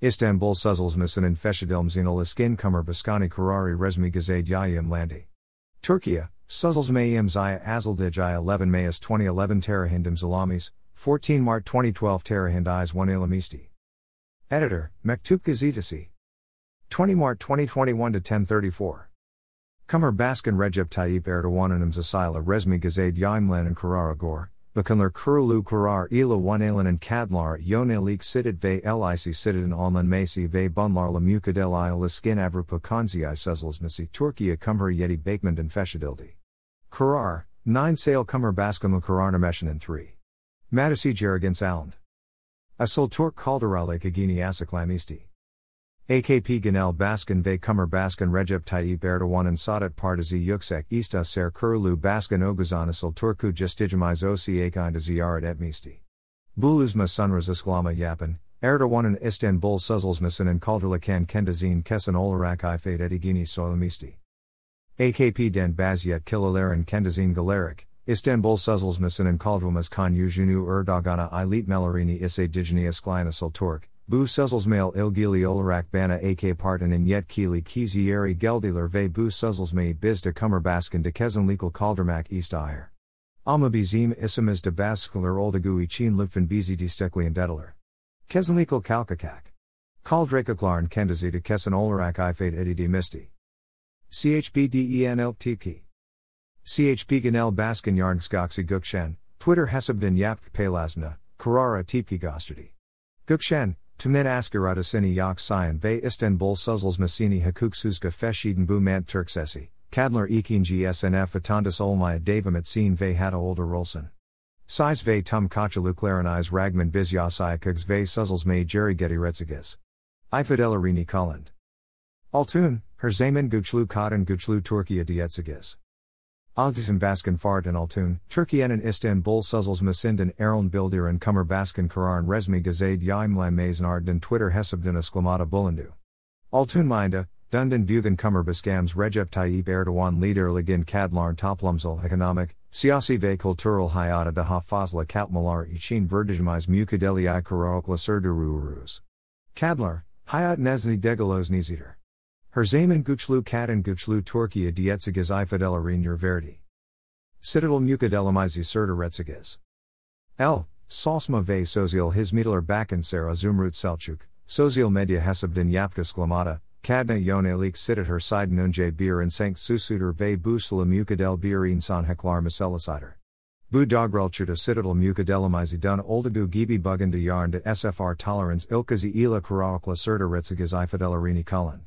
Istanbul Suzulsmusun in Feşedilmzina Liskin Kumar Baskani Karari Resmi Gazade Yayim Landi. Turkiya, Suzulsmayim Zaya Azaldijaya 11 Mayas 2011 Terahindim Zalamis, 14 Mart 2012 Terahind Eyes 1 Ilamisti. Editor, Mektup Gazetesi. 20 Mart 2021 to 1034. Kumar Baskin Recep Tayyip Erdoğan and Zasila Resmi Gazade Yayimlan and Karara Gor. Bakanlar kurulu kurar ila one and kadlar yonalik sitit ve lic sitit alman masi ve bunlarla mukadel iliskin avrupa konziai suzlsmasi Turkiya kumher yeti bakement and feshadildi. Karar, 9 sale kumher baskamu kararnameşinin 3. Madisi jaragans alnd. Asıl Turk kaldarale kagini asiklamisti. AKP Genel Baskin ve Kumar Baskin Recep Tayyip Erdoğan and Saadet Partisi Yüksek İsta Ser Kurulu Baskin Oguzanasıl Turku Justijimiz Oca Ziyaret Etmisti. Buluzma Sunraz Isklama Yapan, Erdoğan'ın İstanbul Suzulsmasının Kaldırlakan Kendazine Kesin Olarak Ifade Edigini Soylamisti. AKP Den Baziyet Kilalerin Kendazine Galerik, İstanbul Suzulsmasının Kaldırılmaz Kan Yüzünü Erdogana Ilit Melarini Ise Dijini Isklinasıl Turk, Bu Suzelsmail ilgili olarak bana ak partinin yetkili kizieri geldiler ve bu Suzelsmai biz de kummerbaskin de kesinlikle kaldırmak istiyor. Ama bizim isimiz de baskılar olduğu için lütfen bizi destekleyendiler. Kesinlikle kalkakak. Kaldrakakların kendisi de kesin olarak ifade edilmişti. CHBDENLTP. CHP Genel Baskin Yarnskоksi Gökçen, Twitter Hesabden Yapk Palazmna, Karara TP Gostadi. Gökçen, Tumen askarada seni yak sayan ve İstanbul Suzulsmasini hukuksuzga feşiden bu mant Turksesi, kadlar ikinci snf vatandas olmaya devam etsin ve hatta older rolsun. Size ve tum kaçaluklariniz ragman bizyasayakıgs ve Suzulsmay jerry getiretzigas. İfadelerini kalend. Altun, her zaman güçlü kadın güçlü Türkiye Agdisim Baskin Fart and Altun, Turkiyenin Istanbul Suzulsmasinden Erln and Kummer Baskin Kararn Resmi Gazade Yaimlan Mazen Ardden Twitter Hesabden Esklamata Bulandu. Altun Minda, Dundan Bugan Kummer Baskams Recep Tayyip Erdoğan Liderligin Kadlarn Toplumsal Economic, Siyasi ve Kultural Hayata daha fazla Katmalar için Verdijimiz Mukadeli i Karaokla Serdururuz. Kadlar, Hayat Nezni Degalos Niziter. Her zaman güçlü kadın güçlü Türkiye diyetsiges ifadelerin verdi. Citadel mukadelamizi serderetziges. L. Salsma ve sozial hizmetler bakın Zehra Zümrüt Selçuk, sozial medya yapkas glamata, kadna yonelik sitit her siden önce bir and sank susuder ve bu sala mukadel bir insan heklar meselisider. Bu dogrelchuta citadel mukadelamizi dun oldugu gibi bugün de yarn SFR tolerance ilkazi ila karaokla serderetziges ifadelerini kulland.